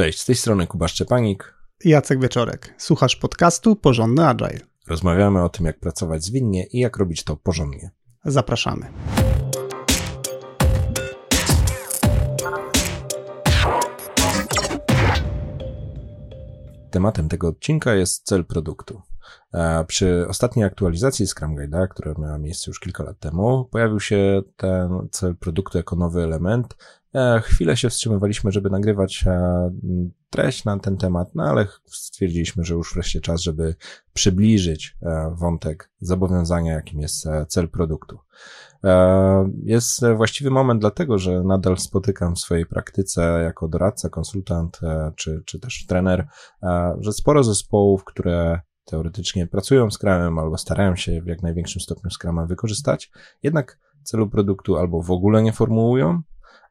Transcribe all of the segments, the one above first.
Cześć, z tej strony Kuba Szczepanik. Jacek Wieczorek. Słuchasz podcastu Porządny Agile. Rozmawiamy o tym, jak pracować zwinnie i jak robić to porządnie. Zapraszamy. Tematem tego odcinka jest cel produktu. Przy ostatniej aktualizacji Scrum Guide'a, która miała miejsce już kilka lat temu, pojawił się ten cel produktu jako nowy element. Chwilę się wstrzymywaliśmy, żeby nagrywać treść na ten temat, no ale stwierdziliśmy, że już wreszcie czas, żeby przybliżyć wątek zobowiązania, jakim jest cel produktu. Jest właściwy moment dlatego, że nadal spotykam w swojej praktyce jako doradca, konsultant czy, czy też trener, że sporo zespołów, które teoretycznie pracują z Scrumem albo starają się w jak największym stopniu Scruma wykorzystać, jednak celu produktu albo w ogóle nie formułują,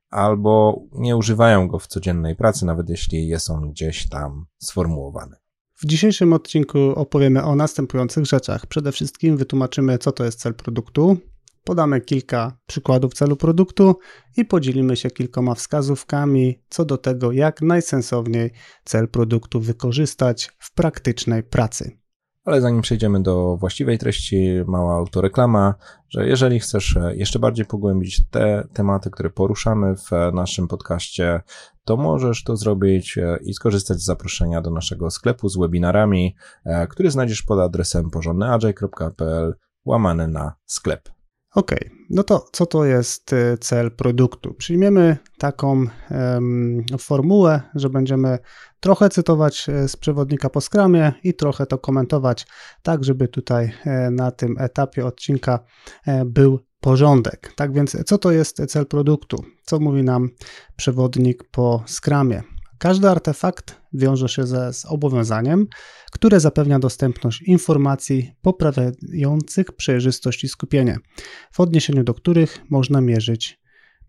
albo nie używają go w codziennej pracy, nawet jeśli jest on gdzieś tam sformułowany. W dzisiejszym odcinku opowiemy o następujących rzeczach. Przede wszystkim wytłumaczymy, co to jest cel produktu, podamy kilka przykładów celu produktu i podzielimy się kilkoma wskazówkami co do tego, jak najsensowniej cel produktu wykorzystać w praktycznej pracy. Ale zanim przejdziemy do właściwej treści, mała autoreklama, że jeżeli chcesz jeszcze bardziej pogłębić te tematy, które poruszamy w naszym podcaście, to możesz to zrobić i skorzystać z zaproszenia do naszego sklepu z webinarami, który znajdziesz pod adresem porządnyagile.pl łamane na sklep. Ok, no to co to jest y, cel produktu? Przyjmiemy taką um, formułę, że będziemy trochę cytować e, z przewodnika po skramie i trochę to komentować, tak żeby tutaj e, na tym etapie odcinka e, był porządek. Tak więc, co to jest cel produktu? Co mówi nam przewodnik po skramie? Każdy artefakt wiąże się ze zobowiązaniem, które zapewnia dostępność informacji poprawiających przejrzystość i skupienie, w odniesieniu do których można mierzyć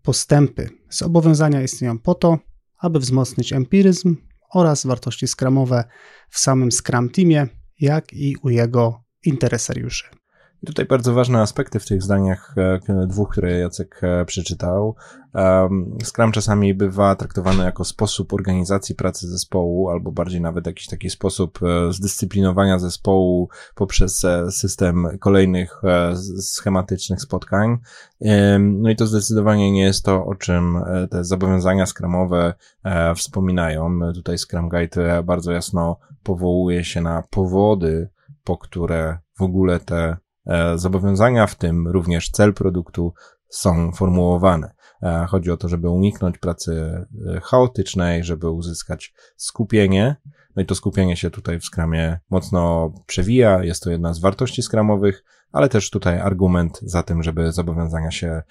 postępy. Zobowiązania istnieją po to, aby wzmocnić empiryzm oraz wartości skramowe w samym Scrum Teamie, jak i u jego interesariuszy. I tutaj bardzo ważne aspekty w tych zdaniach e, dwóch, które Jacek e, przeczytał. Scrum czasami bywa traktowany jako sposób organizacji pracy zespołu, albo bardziej nawet jakiś taki sposób e, zdyscyplinowania zespołu poprzez system kolejnych schematycznych spotkań. No i to zdecydowanie nie jest to, o czym te zobowiązania skramowe wspominają. Tutaj Scrum Guide bardzo jasno powołuje się na powody, po które w ogóle te zobowiązania, w tym również cel produktu, są formułowane. E, chodzi o to, żeby uniknąć pracy e, chaotycznej, żeby uzyskać skupienie. No i to skupienie się tutaj w skramie mocno przewija. Jest to jedna z wartości skramowych, ale też tutaj argument za tym, żeby zobowiązania się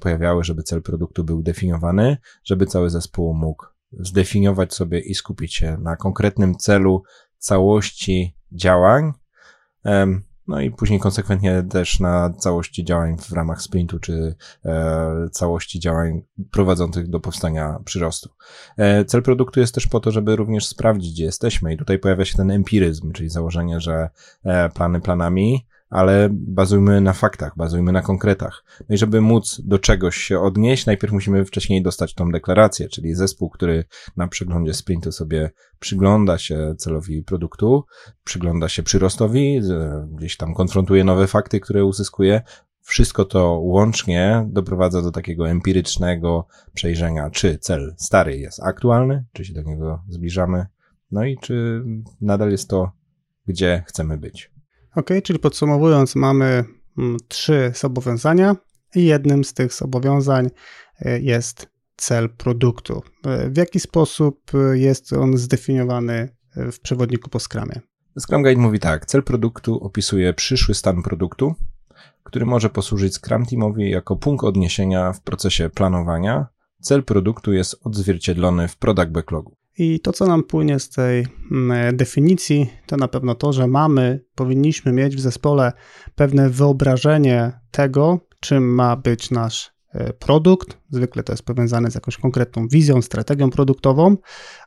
pojawiały, żeby cel produktu był definiowany, żeby cały zespół mógł zdefiniować sobie i skupić się na konkretnym celu całości działań no i później konsekwentnie też na całości działań w ramach sprintu, czy e, całości działań prowadzących do powstania przyrostu. E, cel produktu jest też po to, żeby również sprawdzić, gdzie jesteśmy i tutaj pojawia się ten empiryzm, czyli założenie, że e, plany planami, ale bazujmy na faktach, bazujmy na konkretach. No i żeby móc do czegoś się odnieść, najpierw musimy wcześniej dostać tą deklarację, czyli zespół, który na przeglądzie sprintu sobie przygląda się celowi produktu, przygląda się przyrostowi, gdzieś tam konfrontuje nowe fakty, które uzyskuje. Wszystko to łącznie doprowadza do takiego empirycznego przejrzenia, czy cel stary jest aktualny, czy się do niego zbliżamy, no i czy nadal jest to, gdzie chcemy być. Ok, czyli podsumowując, mamy mm, trzy zobowiązania i jednym z tych zobowiązań e, jest cel produktu. E, w jaki sposób e, jest on zdefiniowany w przewodniku po Scrumie? Scrum Guide mówi tak, cel produktu opisuje przyszły stan produktu, który może posłużyć Scrum Teamowi jako punkt odniesienia w procesie planowania. Cel produktu jest odzwierciedlony w product backlogu. I to, co nam płynie z tej mm, definicji, to na pewno to, że mamy, powinniśmy mieć w zespole pewne wyobrażenie tego, czym ma być nasz e, produkt. Zwykle to jest powiązane z jakąś konkretną wizją, strategią produktową,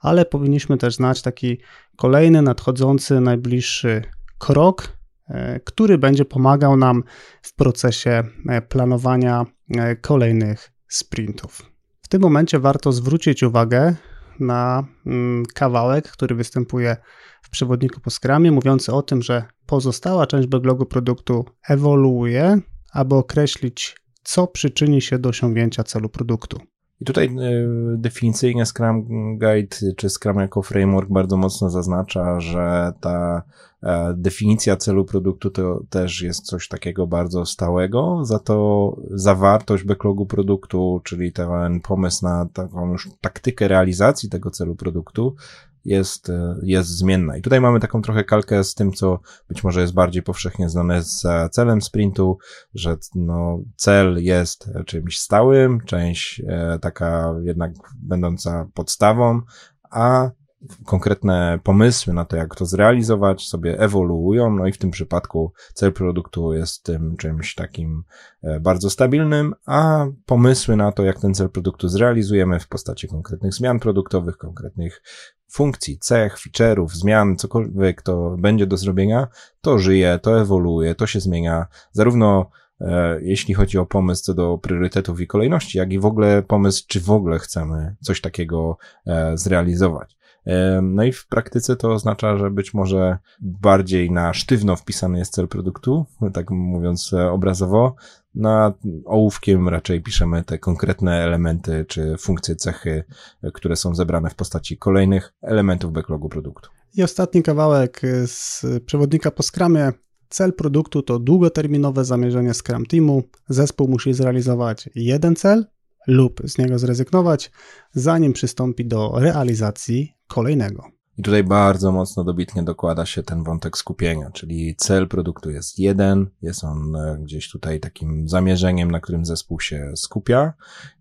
ale powinniśmy też znać taki kolejny, nadchodzący, najbliższy krok, e, który będzie pomagał nam w procesie e, planowania kolejnych sprintów. W tym momencie warto zwrócić uwagę na mm, kawałek, który występuje w przewodniku po skramie, mówiący o tym, że pozostała część backlogu produktu ewoluuje, aby określić, co przyczyni się do osiągnięcia celu produktu. I tutaj y, definicyjnie Scrum Guide czy Scrum jako framework bardzo mocno zaznacza, że ta e, definicja celu produktu to też jest coś takiego bardzo stałego, za to zawartość backlogu produktu, czyli ten pomysł na taką już taktykę realizacji tego celu produktu jest, e, jest zmienna. I tutaj mamy taką trochę kalkę z tym, co być może jest bardziej powszechnie znane z celem sprintu, że no, cel jest czymś stałym, część e, taka jednak będąca podstawą, a konkretne pomysły na to, jak to zrealizować, sobie ewoluują, no i w tym przypadku cel produktu jest tym czymś takim e, bardzo stabilnym, a pomysły na to, jak ten cel produktu zrealizujemy w postaci konkretnych zmian produktowych, konkretnych funkcji, cech, feature'ów, zmian, cokolwiek to będzie do zrobienia, to żyje, to ewoluuje, to się zmienia, zarówno e, jeśli chodzi o pomysł co do priorytetów i kolejności, jak i w ogóle pomysł, czy w ogóle chcemy coś takiego e, zrealizować. E, no i w praktyce to oznacza, że być może bardziej na sztywno wpisany jest cel produktu, tak mówiąc e, obrazowo, na ołówkiem raczej piszemy te konkretne elementy czy funkcje, cechy, które są zebrane w postaci kolejnych elementów backlogu produktu. I ostatni kawałek z przewodnika po skramie. Cel produktu to długoterminowe zamierzenie Scrum Teamu. Zespół musi zrealizować jeden cel lub z niego zrezygnować, zanim przystąpi do realizacji kolejnego. I tutaj bardzo mocno dobitnie dokłada się ten wątek skupienia, czyli cel produktu jest jeden, jest on e, gdzieś tutaj takim zamierzeniem, na którym zespół się skupia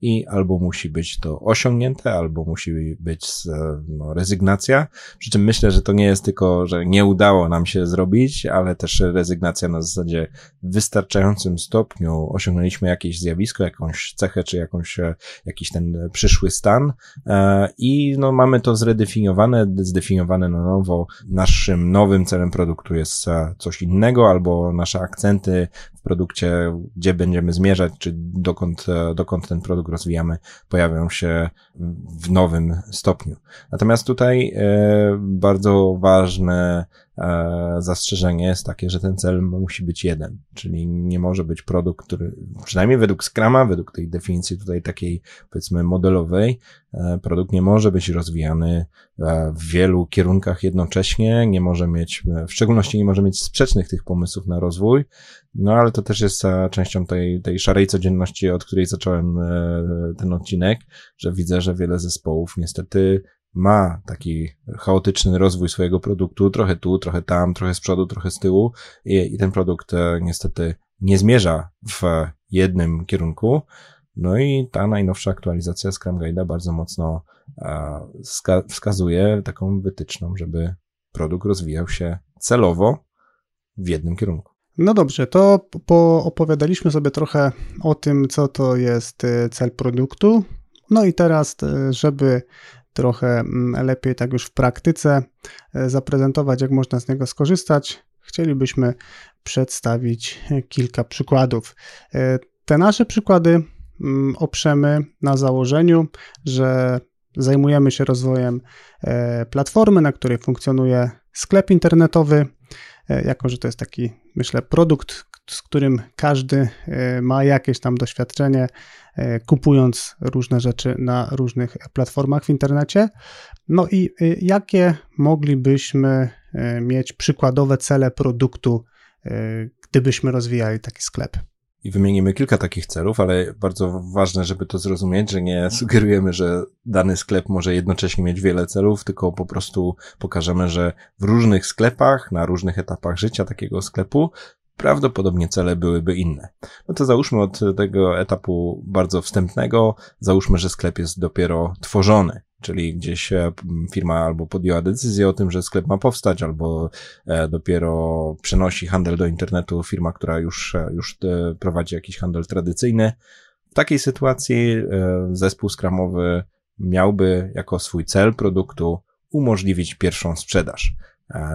i albo musi być to osiągnięte, albo musi być e, no, rezygnacja. Przy czym myślę, że to nie jest tylko, że nie udało nam się zrobić, ale też rezygnacja na zasadzie w wystarczającym stopniu osiągnęliśmy jakieś zjawisko, jakąś cechę, czy jakąś, e, jakiś ten przyszły stan i no, mamy to zredefiniowane, zdefiniowane zdefiniowane na nowo. Naszym nowym celem produktu jest e, coś innego, albo nasze akcenty w produkcie, gdzie będziemy zmierzać, czy dokąd, e, dokąd ten produkt rozwijamy, pojawią się w nowym stopniu. Natomiast tutaj e, bardzo ważne zastrzeżenie jest takie, że ten cel musi być jeden, czyli nie może być produkt, który, przynajmniej według Scrama, według tej definicji tutaj takiej, powiedzmy, modelowej, e, produkt nie może być rozwijany e, w wielu kierunkach jednocześnie, nie może mieć, w szczególności nie może mieć sprzecznych tych pomysłów na rozwój, no ale to też jest częścią tej, tej szarej codzienności, od której zacząłem ten odcinek, że widzę, że wiele zespołów niestety ma taki chaotyczny rozwój swojego produktu, trochę tu, trochę tam, trochę z przodu, trochę z tyłu i, i ten produkt e, niestety nie zmierza w jednym kierunku. No i ta najnowsza aktualizacja Scrum Guide'a bardzo mocno e, wskazuje taką wytyczną, żeby produkt rozwijał się celowo w jednym kierunku. No dobrze, to opowiadaliśmy sobie trochę o tym, co to jest e, cel produktu. No i teraz, żeby trochę mm, lepiej tak już w praktyce e, zaprezentować, jak można z niego skorzystać, chcielibyśmy przedstawić kilka przykładów. E, te nasze przykłady mm, oprzemy na założeniu, że zajmujemy się rozwojem e, platformy, na której funkcjonuje sklep internetowy, jako że to jest taki, myślę, produkt, z którym każdy ma jakieś tam doświadczenie, E, kupując różne rzeczy na różnych platformach w internecie. No i e, jakie moglibyśmy e, mieć przykładowe cele produktu, gdybyśmy rozwijali taki sklep? I wymienimy kilka takich celów, ale bardzo ważne, żeby to zrozumieć, że nie sugerujemy, że dany sklep może jednocześnie mieć wiele celów, tylko po prostu pokażemy, że w różnych sklepach, na różnych etapach życia takiego sklepu prawdopodobnie cele byłyby inne. No to załóżmy od tego etapu bardzo wstępnego, załóżmy, że sklep jest dopiero tworzony. Czyli gdzieś e, firma albo podjęła decyzję o tym, że sklep ma powstać, albo e, dopiero przenosi handel do internetu firma, która już, e, już prowadzi jakiś handel tradycyjny. W takiej sytuacji zespół skramowy miałby jako swój cel produktu umożliwić pierwszą sprzedaż.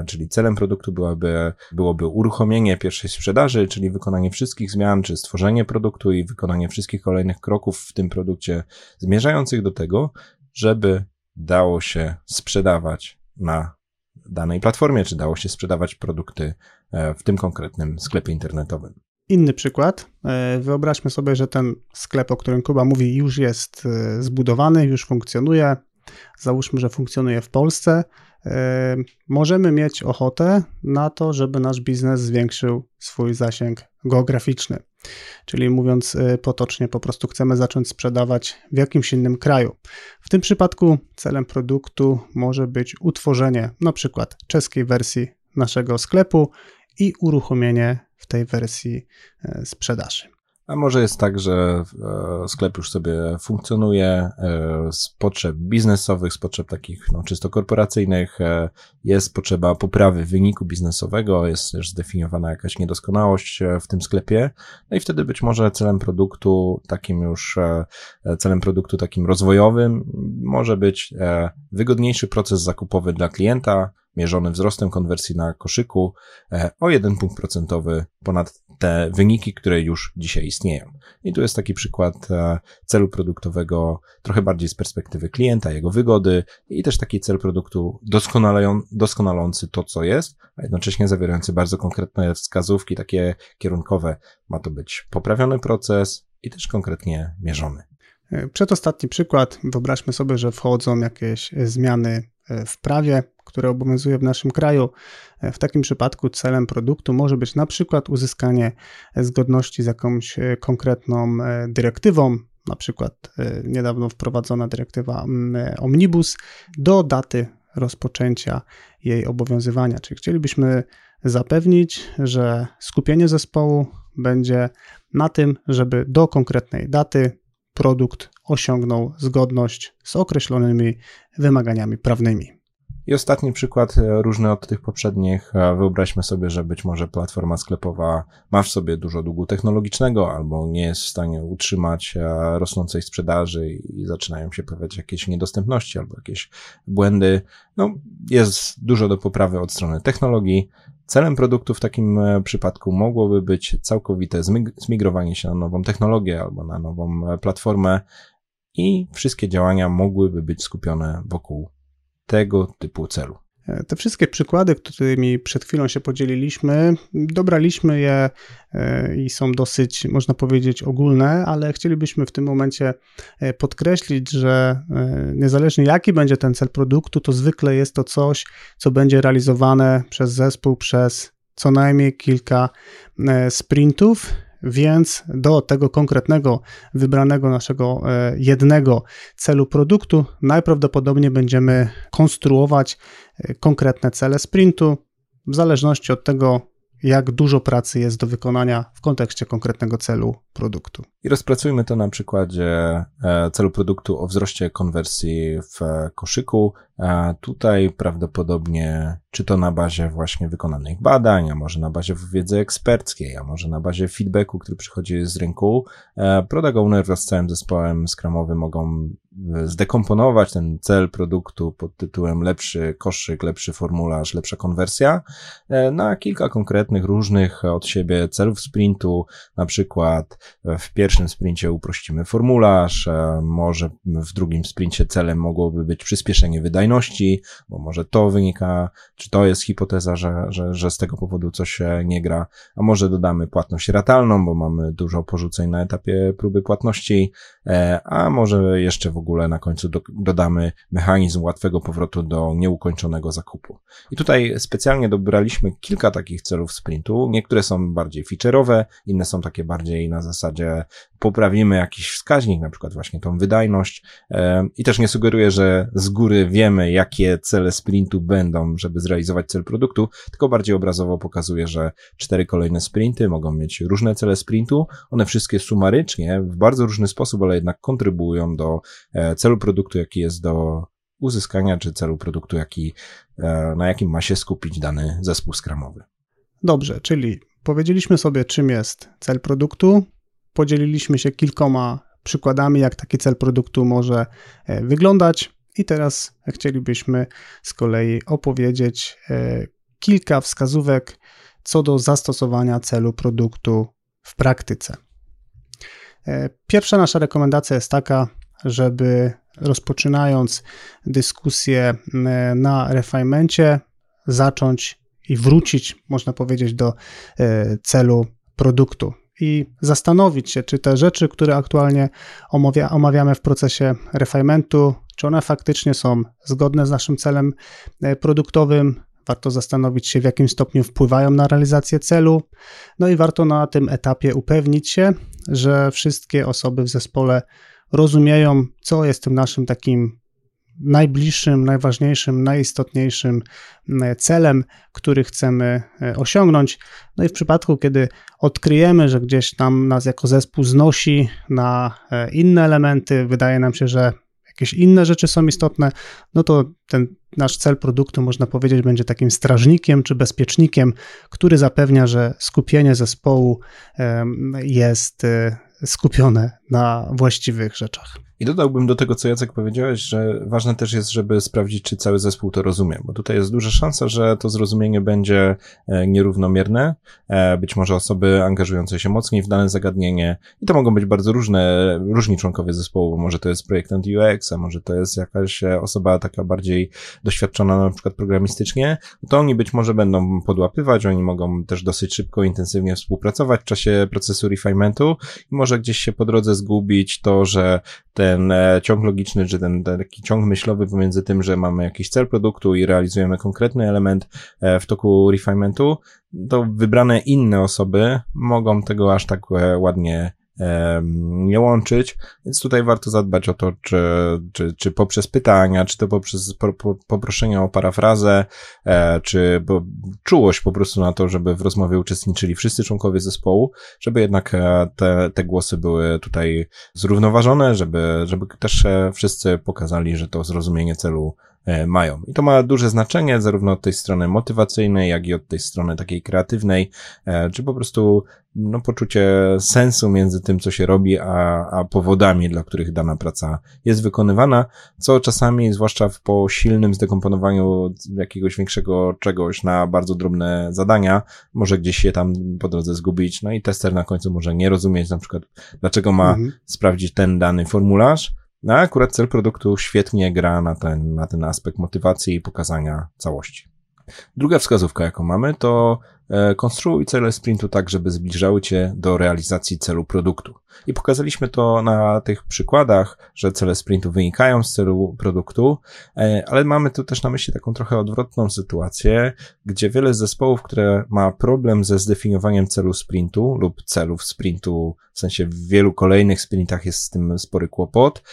Czyli celem produktu byłoby, byłoby uruchomienie pierwszej sprzedaży, czyli wykonanie wszystkich zmian, czy stworzenie produktu i wykonanie wszystkich kolejnych kroków w tym produkcie zmierzających do tego, żeby dało się sprzedawać na danej platformie, czy dało się sprzedawać produkty e, w tym konkretnym sklepie internetowym. Inny przykład. E, wyobraźmy sobie, że ten sklep, o którym Kuba mówi, już jest e, zbudowany, już funkcjonuje. Załóżmy, że funkcjonuje w Polsce. Możemy mieć ochotę na to, żeby nasz biznes zwiększył swój zasięg geograficzny. Czyli mówiąc y, potocznie, po prostu chcemy zacząć sprzedawać w jakimś innym kraju. W tym przypadku celem produktu może być utworzenie na przykład czeskiej wersji naszego sklepu i uruchomienie w tej wersji y, sprzedaży. A może jest tak, że e, sklep już sobie funkcjonuje e, z potrzeb biznesowych, z potrzeb takich no, czysto korporacyjnych, e, jest potrzeba poprawy wyniku biznesowego, jest też zdefiniowana jakaś niedoskonałość w tym sklepie, no i wtedy być może celem produktu takim już, celem produktu takim rozwojowym może być wygodniejszy proces zakupowy dla klienta, mierzony wzrostem konwersji na koszyku o 1 punkt procentowy ponad te wyniki, które już dzisiaj istnieją. I tu jest taki przykład e, celu produktowego trochę bardziej z perspektywy klienta, jego wygody i też taki cel produktu doskonalący to, co jest, a jednocześnie zawierający bardzo konkretne wskazówki, takie kierunkowe. Ma to być poprawiony proces i też konkretnie mierzony. E, przedostatni przykład. Wyobraźmy sobie, że wchodzą jakieś zmiany w prawie, które obowiązuje w naszym kraju. W takim przypadku celem produktu może być na przykład uzyskanie zgodności z jakąś e, konkretną e, dyrektywą, na przykład e, niedawno wprowadzona dyrektywa mm, Omnibus, do daty rozpoczęcia jej obowiązywania. Czyli chcielibyśmy zapewnić, że skupienie zespołu będzie na tym, żeby do konkretnej daty produkt osiągnął zgodność z określonymi wymaganiami prawnymi. I ostatni przykład, e, różny od tych poprzednich. E, wyobraźmy sobie, że być może platforma sklepowa ma w sobie dużo długu technologicznego albo nie jest w stanie utrzymać e, rosnącej sprzedaży i zaczynają się pojawiać jakieś niedostępności albo jakieś błędy. No, jest dużo do poprawy od strony technologii. Celem produktu w takim przypadku mogłoby być całkowite zmigrowanie się na nową technologię albo na nową platformę i wszystkie działania mogłyby być skupione wokół tego typu celu. E, te wszystkie przykłady, którymi przed chwilą się podzieliliśmy, dobraliśmy je e, i są dosyć, można powiedzieć, ogólne, ale chcielibyśmy w tym momencie e, podkreślić, że niezależnie jaki będzie ten cel produktu, to zwykle jest to coś, co będzie realizowane przez zespół przez co najmniej kilka sprintów więc do tego konkretnego, wybranego naszego e, jednego celu produktu najprawdopodobniej będziemy konstruować e, konkretne cele sprintu w zależności od tego, jak dużo pracy jest do wykonania w kontekście konkretnego celu produktu. I rozpracujmy to na przykładzie e, celu produktu o wzroście konwersji w koszyku. Tutaj prawdopodobnie, czy to na bazie właśnie wykonanych badań, a może na bazie wiedzy eksperckiej, a może na bazie feedbacku, który przychodzi z rynku, e, product owner wraz z całym zespołem skramowym mogą zdekomponować ten cel produktu pod tytułem lepszy koszyk, lepszy formularz, lepsza konwersja e, na kilka konkretnych, różnych od siebie celów sprintu. Na przykład w pierwszym sprincie uprościmy formularz, e, może w drugim sprincie celem mogłoby być przyspieszenie wydajności, bo może to wynika, czy to jest hipoteza, że, że, że z tego powodu coś nie gra, a może dodamy płatność ratalną, bo mamy dużo porzuceń na etapie próby płatności, e, a może jeszcze w ogóle na końcu do, dodamy mechanizm łatwego powrotu do nieukończonego zakupu. I tutaj specjalnie dobraliśmy kilka takich celów sprintu. Niektóre są bardziej feature'owe, inne są takie bardziej na zasadzie poprawimy jakiś wskaźnik, na przykład właśnie tą wydajność. E, I też nie sugeruję, że z góry wiemy, jakie cele sprintu będą, żeby zrealizować cel produktu, tylko bardziej obrazowo pokazuję, że cztery kolejne sprinty mogą mieć różne cele sprintu. One wszystkie sumarycznie, w bardzo różny sposób, ale jednak kontrybują do e, celu produktu, jaki jest do uzyskania, czy celu produktu, jaki, e, na jakim ma się skupić dany zespół skramowy. Dobrze, czyli powiedzieliśmy sobie, czym jest cel produktu, podzieliliśmy się kilkoma przykładami, jak taki cel produktu może e, wyglądać, i teraz chcielibyśmy z kolei opowiedzieć e, kilka wskazówek co do zastosowania celu produktu w praktyce. Pierwsza nasza rekomendacja jest taka, żeby rozpoczynając dyskusję na refinemencie, zacząć i wrócić, można powiedzieć, do celu produktu i zastanowić się, czy te rzeczy, które aktualnie omawia, omawiamy w procesie refinementu, czy one faktycznie są zgodne z naszym celem e, produktowym. Warto zastanowić się, w jakim stopniu wpływają na realizację celu. No i warto na tym etapie upewnić się, że wszystkie osoby w zespole rozumieją, co jest tym naszym takim najbliższym, najważniejszym, najistotniejszym e, celem, który chcemy e, osiągnąć. No i w przypadku, kiedy odkryjemy, że gdzieś tam nas jako zespół znosi na inne elementy, wydaje nam się, że jakieś inne rzeczy są istotne, no to ten nasz cel produktu, można powiedzieć, będzie takim strażnikiem czy bezpiecznikiem, który zapewnia, że skupienie zespołu jest skupione na właściwych rzeczach. I dodałbym do tego, co Jacek powiedziałeś, że ważne też jest, żeby sprawdzić, czy cały zespół to rozumie, bo tutaj jest duża szansa, że to zrozumienie będzie e, nierównomierne. E, być może osoby angażujące się mocniej w dane zagadnienie. I to mogą być bardzo różne, różni członkowie zespołu, może to jest projektant UX, a może to jest jakaś e, osoba taka bardziej doświadczona na przykład programistycznie, to oni być może będą podłapywać, oni mogą też dosyć szybko, intensywnie współpracować w czasie procesu refinementu. I może gdzieś się po drodze zgubić to, że ten e, ciąg logiczny, czy ten, ten taki ciąg myślowy pomiędzy tym, że mamy jakiś cel produktu i realizujemy konkretny element e, w toku refinementu, to wybrane inne osoby mogą tego aż tak e, ładnie nie łączyć, więc tutaj warto zadbać o to, czy, czy, czy poprzez pytania, czy to poprzez po, po, poproszenia o parafrazę, e, czy czułość po prostu na to, żeby w rozmowie uczestniczyli wszyscy członkowie zespołu, żeby jednak e, te, te głosy były tutaj zrównoważone, żeby, żeby też e, wszyscy pokazali, że to zrozumienie celu mają. I to ma duże znaczenie zarówno od tej strony motywacyjnej, jak i od tej strony takiej kreatywnej, e, czy po prostu no, poczucie sensu między tym, co się robi, a, a powodami, dla których dana praca jest wykonywana, co czasami, zwłaszcza w, po silnym zdekomponowaniu jakiegoś większego czegoś na bardzo drobne zadania, może gdzieś się tam po drodze zgubić, no i tester na końcu może nie rozumieć na przykład, dlaczego ma mhm. sprawdzić ten dany formularz, no, akurat cel produktu świetnie gra na ten, na ten aspekt motywacji i pokazania całości. Druga wskazówka, jaką mamy, to e, konstruuj cele sprintu tak, żeby zbliżały cię do realizacji celu produktu. I pokazaliśmy to na tych przykładach, że cele sprintu wynikają z celu produktu, e, ale mamy tu też na myśli taką trochę odwrotną sytuację, gdzie wiele zespołów, które ma problem ze zdefiniowaniem celu sprintu lub celów sprintu, w sensie w wielu kolejnych sprintach jest z tym spory kłopot,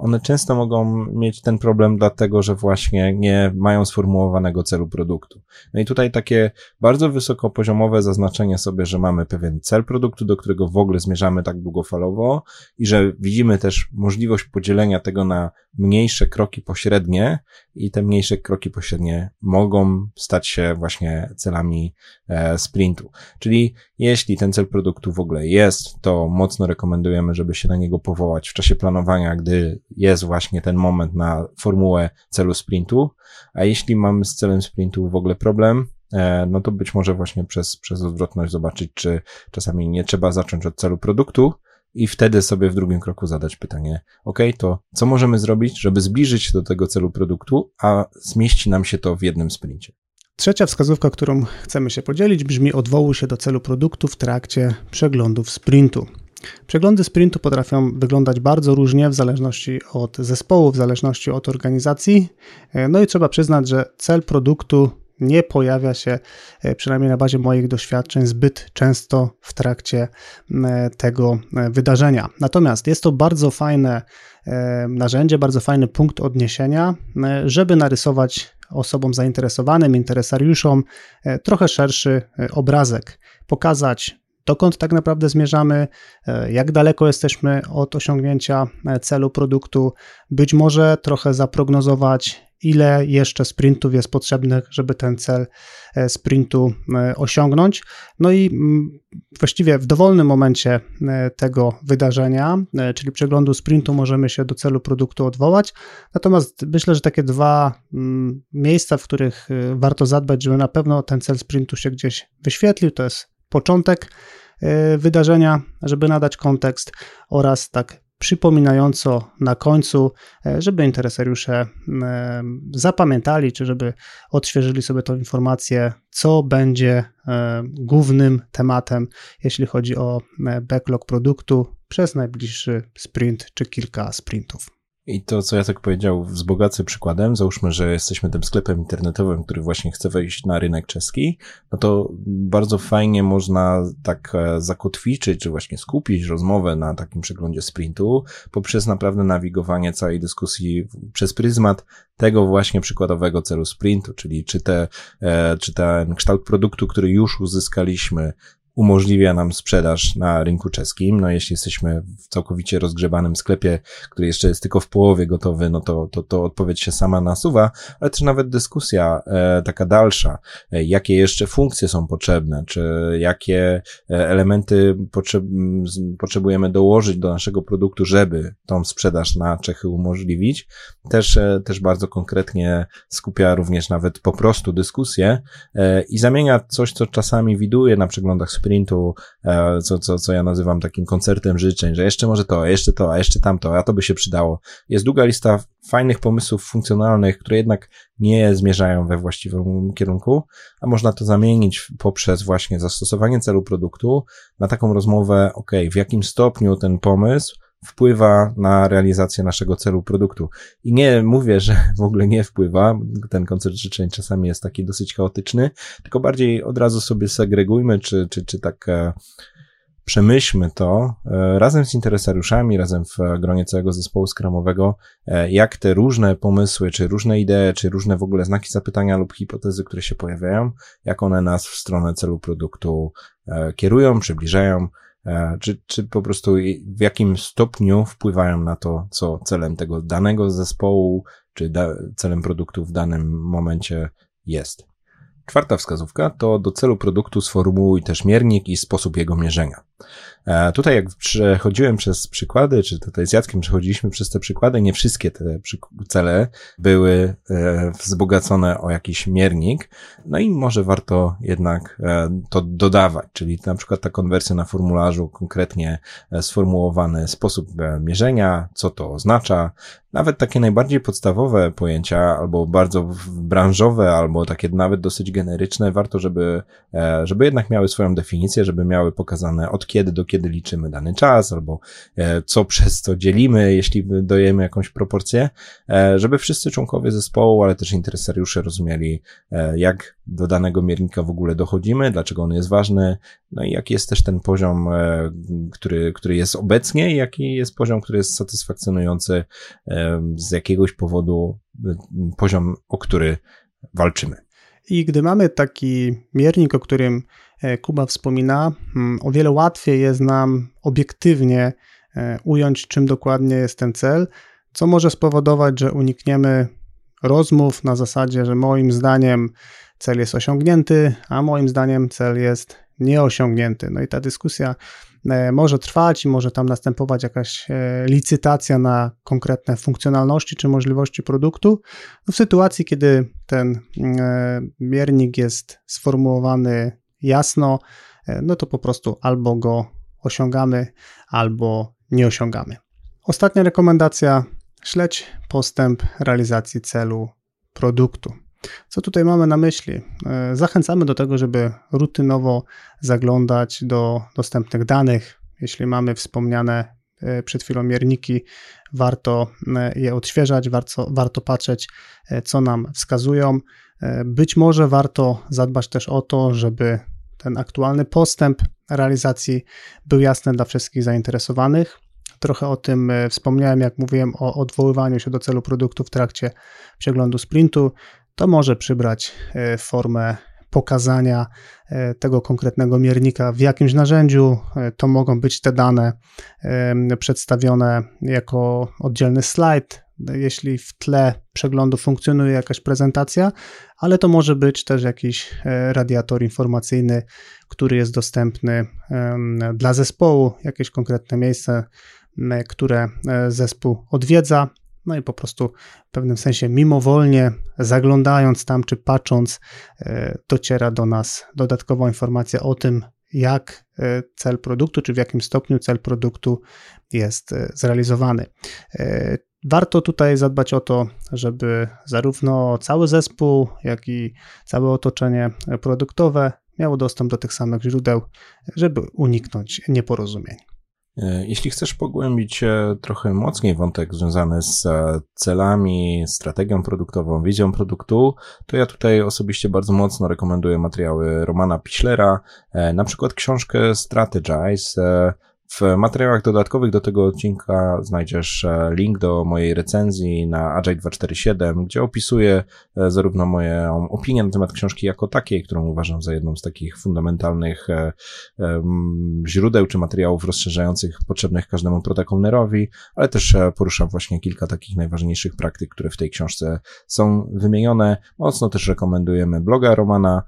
one często mogą mieć ten problem dlatego, że właśnie nie mają sformułowanego celu produktu. No i tutaj takie bardzo wysokopoziomowe zaznaczenie sobie, że mamy pewien cel produktu, do którego w ogóle zmierzamy tak długofalowo i że widzimy też możliwość podzielenia tego na mniejsze kroki pośrednie i te mniejsze kroki pośrednie mogą stać się właśnie celami e, sprintu. Czyli jeśli ten cel produktu w ogóle jest, to mocno rekomendujemy, żeby się na niego powołać w czasie planowania, gdy jest właśnie ten moment na formułę celu sprintu, a jeśli mamy z celem sprintu w ogóle problem, e, no to być może właśnie przez, przez odwrotność zobaczyć, czy czasami nie trzeba zacząć od celu produktu, i wtedy sobie w drugim kroku zadać pytanie, ok, to co możemy zrobić, żeby zbliżyć się do tego celu produktu, a zmieści nam się to w jednym sprincie. Trzecia wskazówka, którą chcemy się podzielić, brzmi odwołuj się do celu produktu w trakcie przeglądów sprintu. Przeglądy sprintu potrafią wyglądać bardzo różnie w zależności od zespołu, w zależności od organizacji. No i trzeba przyznać, że cel produktu nie pojawia się, e, przynajmniej na bazie moich doświadczeń, zbyt często w trakcie tego e, wydarzenia. Natomiast jest to bardzo fajne e, narzędzie, bardzo fajny punkt odniesienia, żeby narysować osobom zainteresowanym, interesariuszom trochę szerszy obrazek, pokazać dokąd tak naprawdę zmierzamy, jak daleko jesteśmy od osiągnięcia celu produktu, być może trochę zaprognozować, ile jeszcze sprintów jest potrzebnych, żeby ten cel e, sprintu e, osiągnąć. No i mm, właściwie w dowolnym momencie e, tego wydarzenia, czyli przeglądu sprintu, możemy się do celu produktu odwołać. Natomiast myślę, że takie dwa mm, miejsca, w których warto zadbać, żeby na pewno ten cel sprintu się gdzieś wyświetlił, to jest początek wydarzenia, żeby nadać kontekst oraz tak przypominająco na końcu, e, żeby interesariusze e, zapamiętali, czy żeby odświeżyli sobie tą informację, co będzie e, głównym tematem, jeśli chodzi o backlog produktu przez najbliższy sprint czy kilka sprintów. I to, co ja tak powiedział, wzbogacę przykładem, załóżmy, że jesteśmy tym sklepem internetowym, który właśnie chce wejść na rynek czeski, no to bardzo fajnie można tak e, zakotwiczyć, czy właśnie skupić rozmowę na takim przeglądzie sprintu, poprzez naprawdę nawigowanie całej dyskusji przez pryzmat tego właśnie przykładowego celu sprintu, czyli czy, te, e, czy ten kształt produktu, który już uzyskaliśmy, umożliwia nam sprzedaż na rynku czeskim. No jeśli jesteśmy w całkowicie rozgrzebanym sklepie, który jeszcze jest tylko w połowie gotowy, no to, to, to odpowiedź się sama nasuwa, ale też nawet dyskusja e, taka dalsza, e, jakie jeszcze funkcje są potrzebne, czy jakie e, elementy potrzeb, potrzebujemy dołożyć do naszego produktu, żeby tą sprzedaż na Czechy umożliwić, też, e, też bardzo konkretnie skupia również nawet po prostu dyskusję e, i zamienia coś, co czasami widuje na przeglądach sprintu, e, co, co, co ja nazywam takim koncertem życzeń, że jeszcze może to, jeszcze to, a jeszcze tamto, a to by się przydało. Jest długa lista fajnych pomysłów funkcjonalnych, które jednak nie zmierzają we właściwym kierunku, a można to zamienić poprzez właśnie zastosowanie celu produktu na taką rozmowę, ok, w jakim stopniu ten pomysł wpływa na realizację naszego celu produktu. I nie mówię, że w ogóle nie wpływa, ten koncert życzeń czasami jest taki dosyć chaotyczny, tylko bardziej od razu sobie segregujmy, czy, czy, czy tak e, przemyślmy to e, razem z interesariuszami, razem w gronie całego zespołu skramowego, e, jak te różne pomysły, czy różne idee, czy różne w ogóle znaki zapytania lub hipotezy, które się pojawiają, jak one nas w stronę celu produktu kierują, przybliżają, czy, czy po prostu w jakim stopniu wpływają na to, co celem tego danego zespołu, czy da, celem produktu w danym momencie jest. Czwarta wskazówka to do celu produktu sformułuj też miernik i sposób jego mierzenia. E, tutaj jak przechodziłem przez przykłady, czy tutaj z Jackiem przechodziliśmy przez te przykłady, nie wszystkie te cele były e, wzbogacone o jakiś miernik, no i może warto jednak e, to dodawać, czyli na przykład ta konwersja na formularzu, konkretnie sformułowany sposób mierzenia, co to oznacza, nawet takie najbardziej podstawowe pojęcia, albo bardzo branżowe, albo takie nawet dosyć generyczne, warto, żeby, żeby jednak miały swoją definicję, żeby miały pokazane od kiedy do kiedy liczymy dany czas, albo e, co przez co dzielimy, jeśli dojemy jakąś proporcję, e, żeby wszyscy członkowie zespołu, ale też interesariusze rozumieli, e, jak do danego miernika w ogóle dochodzimy, dlaczego on jest ważny, no i jaki jest też ten poziom, który, który jest obecnie i jaki jest poziom, który jest satysfakcjonujący z jakiegoś powodu, poziom, o który walczymy. I gdy mamy taki miernik, o którym Kuba wspomina, mm, o wiele łatwiej jest nam obiektywnie e, ująć, czym dokładnie jest ten cel, co może spowodować, że unikniemy rozmów na zasadzie, że moim zdaniem cel jest osiągnięty, a moim zdaniem cel jest nieosiągnięty. No i ta dyskusja e, może trwać i może tam następować jakaś licytacja na konkretne funkcjonalności czy możliwości produktu. No w sytuacji, kiedy ten miernik jest sformułowany jasno, e, no to po prostu albo go osiągamy, albo nie osiągamy. Ostatnia rekomendacja: śledź postęp realizacji celu produktu. Co tutaj mamy na myśli? E, zachęcamy do tego, żeby rutynowo zaglądać do dostępnych danych. Jeśli mamy wspomniane e, przed chwilą mierniki, warto je odświeżać, warto, warto patrzeć, co nam wskazują. Być może warto zadbać też o to, żeby ten aktualny postęp realizacji był jasny dla wszystkich zainteresowanych. Trochę o tym e, wspomniałem, jak mówiłem o odwoływaniu się do celu produktu w trakcie przeglądu sprintu. To może przybrać e, formę pokazania e, tego konkretnego miernika w jakimś narzędziu. To mogą być te dane przedstawione jako oddzielny slajd, jeśli w tle przeglądu funkcjonuje jakaś prezentacja, ale to może być też jakiś e, radiator informacyjny, który jest dostępny dla zespołu, jakieś konkretne miejsce, które e, zespół odwiedza. No i po prostu w pewnym sensie mimowolnie, zaglądając tam czy patrząc, e, dociera do nas dodatkowa informacja o tym, jak cel produktu, czy w jakim stopniu cel produktu jest zrealizowany. Warto tutaj zadbać o to, żeby zarówno cały zespół, jak i całe otoczenie produktowe miało dostęp do tych samych źródeł, żeby uniknąć nieporozumień. E, jeśli chcesz pogłębić e, trochę mocniej wątek związany z e, celami, strategią produktową, wizją produktu, to ja tutaj osobiście bardzo mocno rekomenduję materiały Romana Piślera, na przykład książkę Strategize, w materiałach dodatkowych do tego odcinka znajdziesz e, link do mojej recenzji na Agile 247, gdzie opisuję e, zarówno moją opinię na temat książki jako takiej, którą uważam za jedną z takich fundamentalnych e, źródeł czy materiałów rozszerzających potrzebnych każdemu protagonerowi, ale też poruszam właśnie kilka takich najważniejszych praktyk, które w tej książce są wymienione. Mocno też rekomendujemy bloga Romana,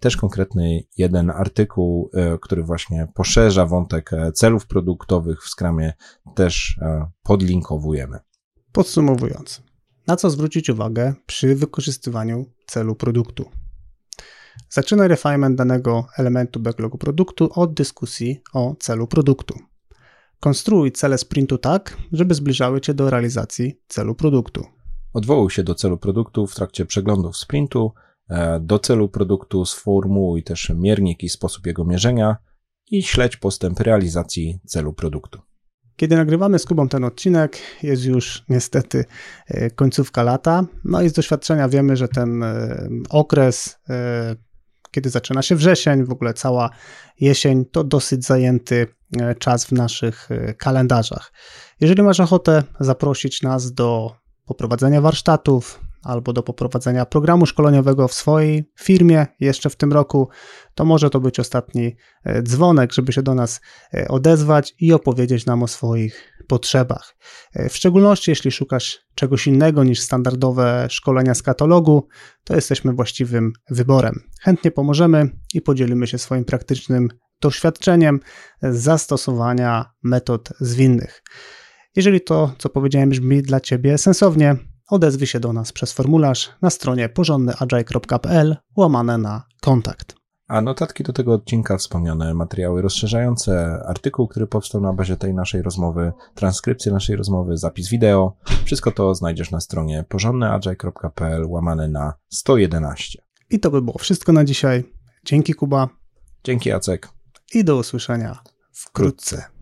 też konkretny jeden artykuł, który właśnie poszerza wątek celów celów produktowych w Scrumie też e, podlinkowujemy. Podsumowując, na co zwrócić uwagę przy wykorzystywaniu celu produktu? Zaczynaj refinement danego elementu backlogu produktu od dyskusji o celu produktu. Konstruuj cele sprintu tak, żeby zbliżały Cię do realizacji celu produktu. Odwołuj się do celu produktu w trakcie przeglądów sprintu. E, do celu produktu sformułuj też miernik i sposób jego mierzenia i śledź postęp realizacji celu produktu. Kiedy nagrywamy z Kubą ten odcinek, jest już niestety e, końcówka lata. No i z doświadczenia wiemy, że ten e, okres, e, kiedy zaczyna się wrzesień, w ogóle cała jesień, to dosyć zajęty czas w naszych kalendarzach. Jeżeli masz ochotę zaprosić nas do poprowadzenia warsztatów, albo do poprowadzenia programu szkoleniowego w swojej firmie jeszcze w tym roku, to może to być ostatni e, dzwonek, żeby się do nas e, odezwać i opowiedzieć nam o swoich potrzebach. E, w szczególności jeśli szukasz czegoś innego niż standardowe szkolenia z katalogu, to jesteśmy właściwym wyborem. Chętnie pomożemy i podzielimy się swoim praktycznym doświadczeniem zastosowania metod zwinnych. Jeżeli to, co powiedziałem, brzmi dla Ciebie sensownie, odezwij się do nas przez formularz na stronie porządnyagile.pl łamane na kontakt. A notatki do tego odcinka, wspomniane materiały rozszerzające, artykuł, który powstał na bazie tej naszej rozmowy, transkrypcję naszej rozmowy, zapis wideo, wszystko to znajdziesz na stronie porządnyagile.pl łamane na 111. I to by było wszystko na dzisiaj. Dzięki Kuba. Dzięki Jacek. I do usłyszenia wkrótce.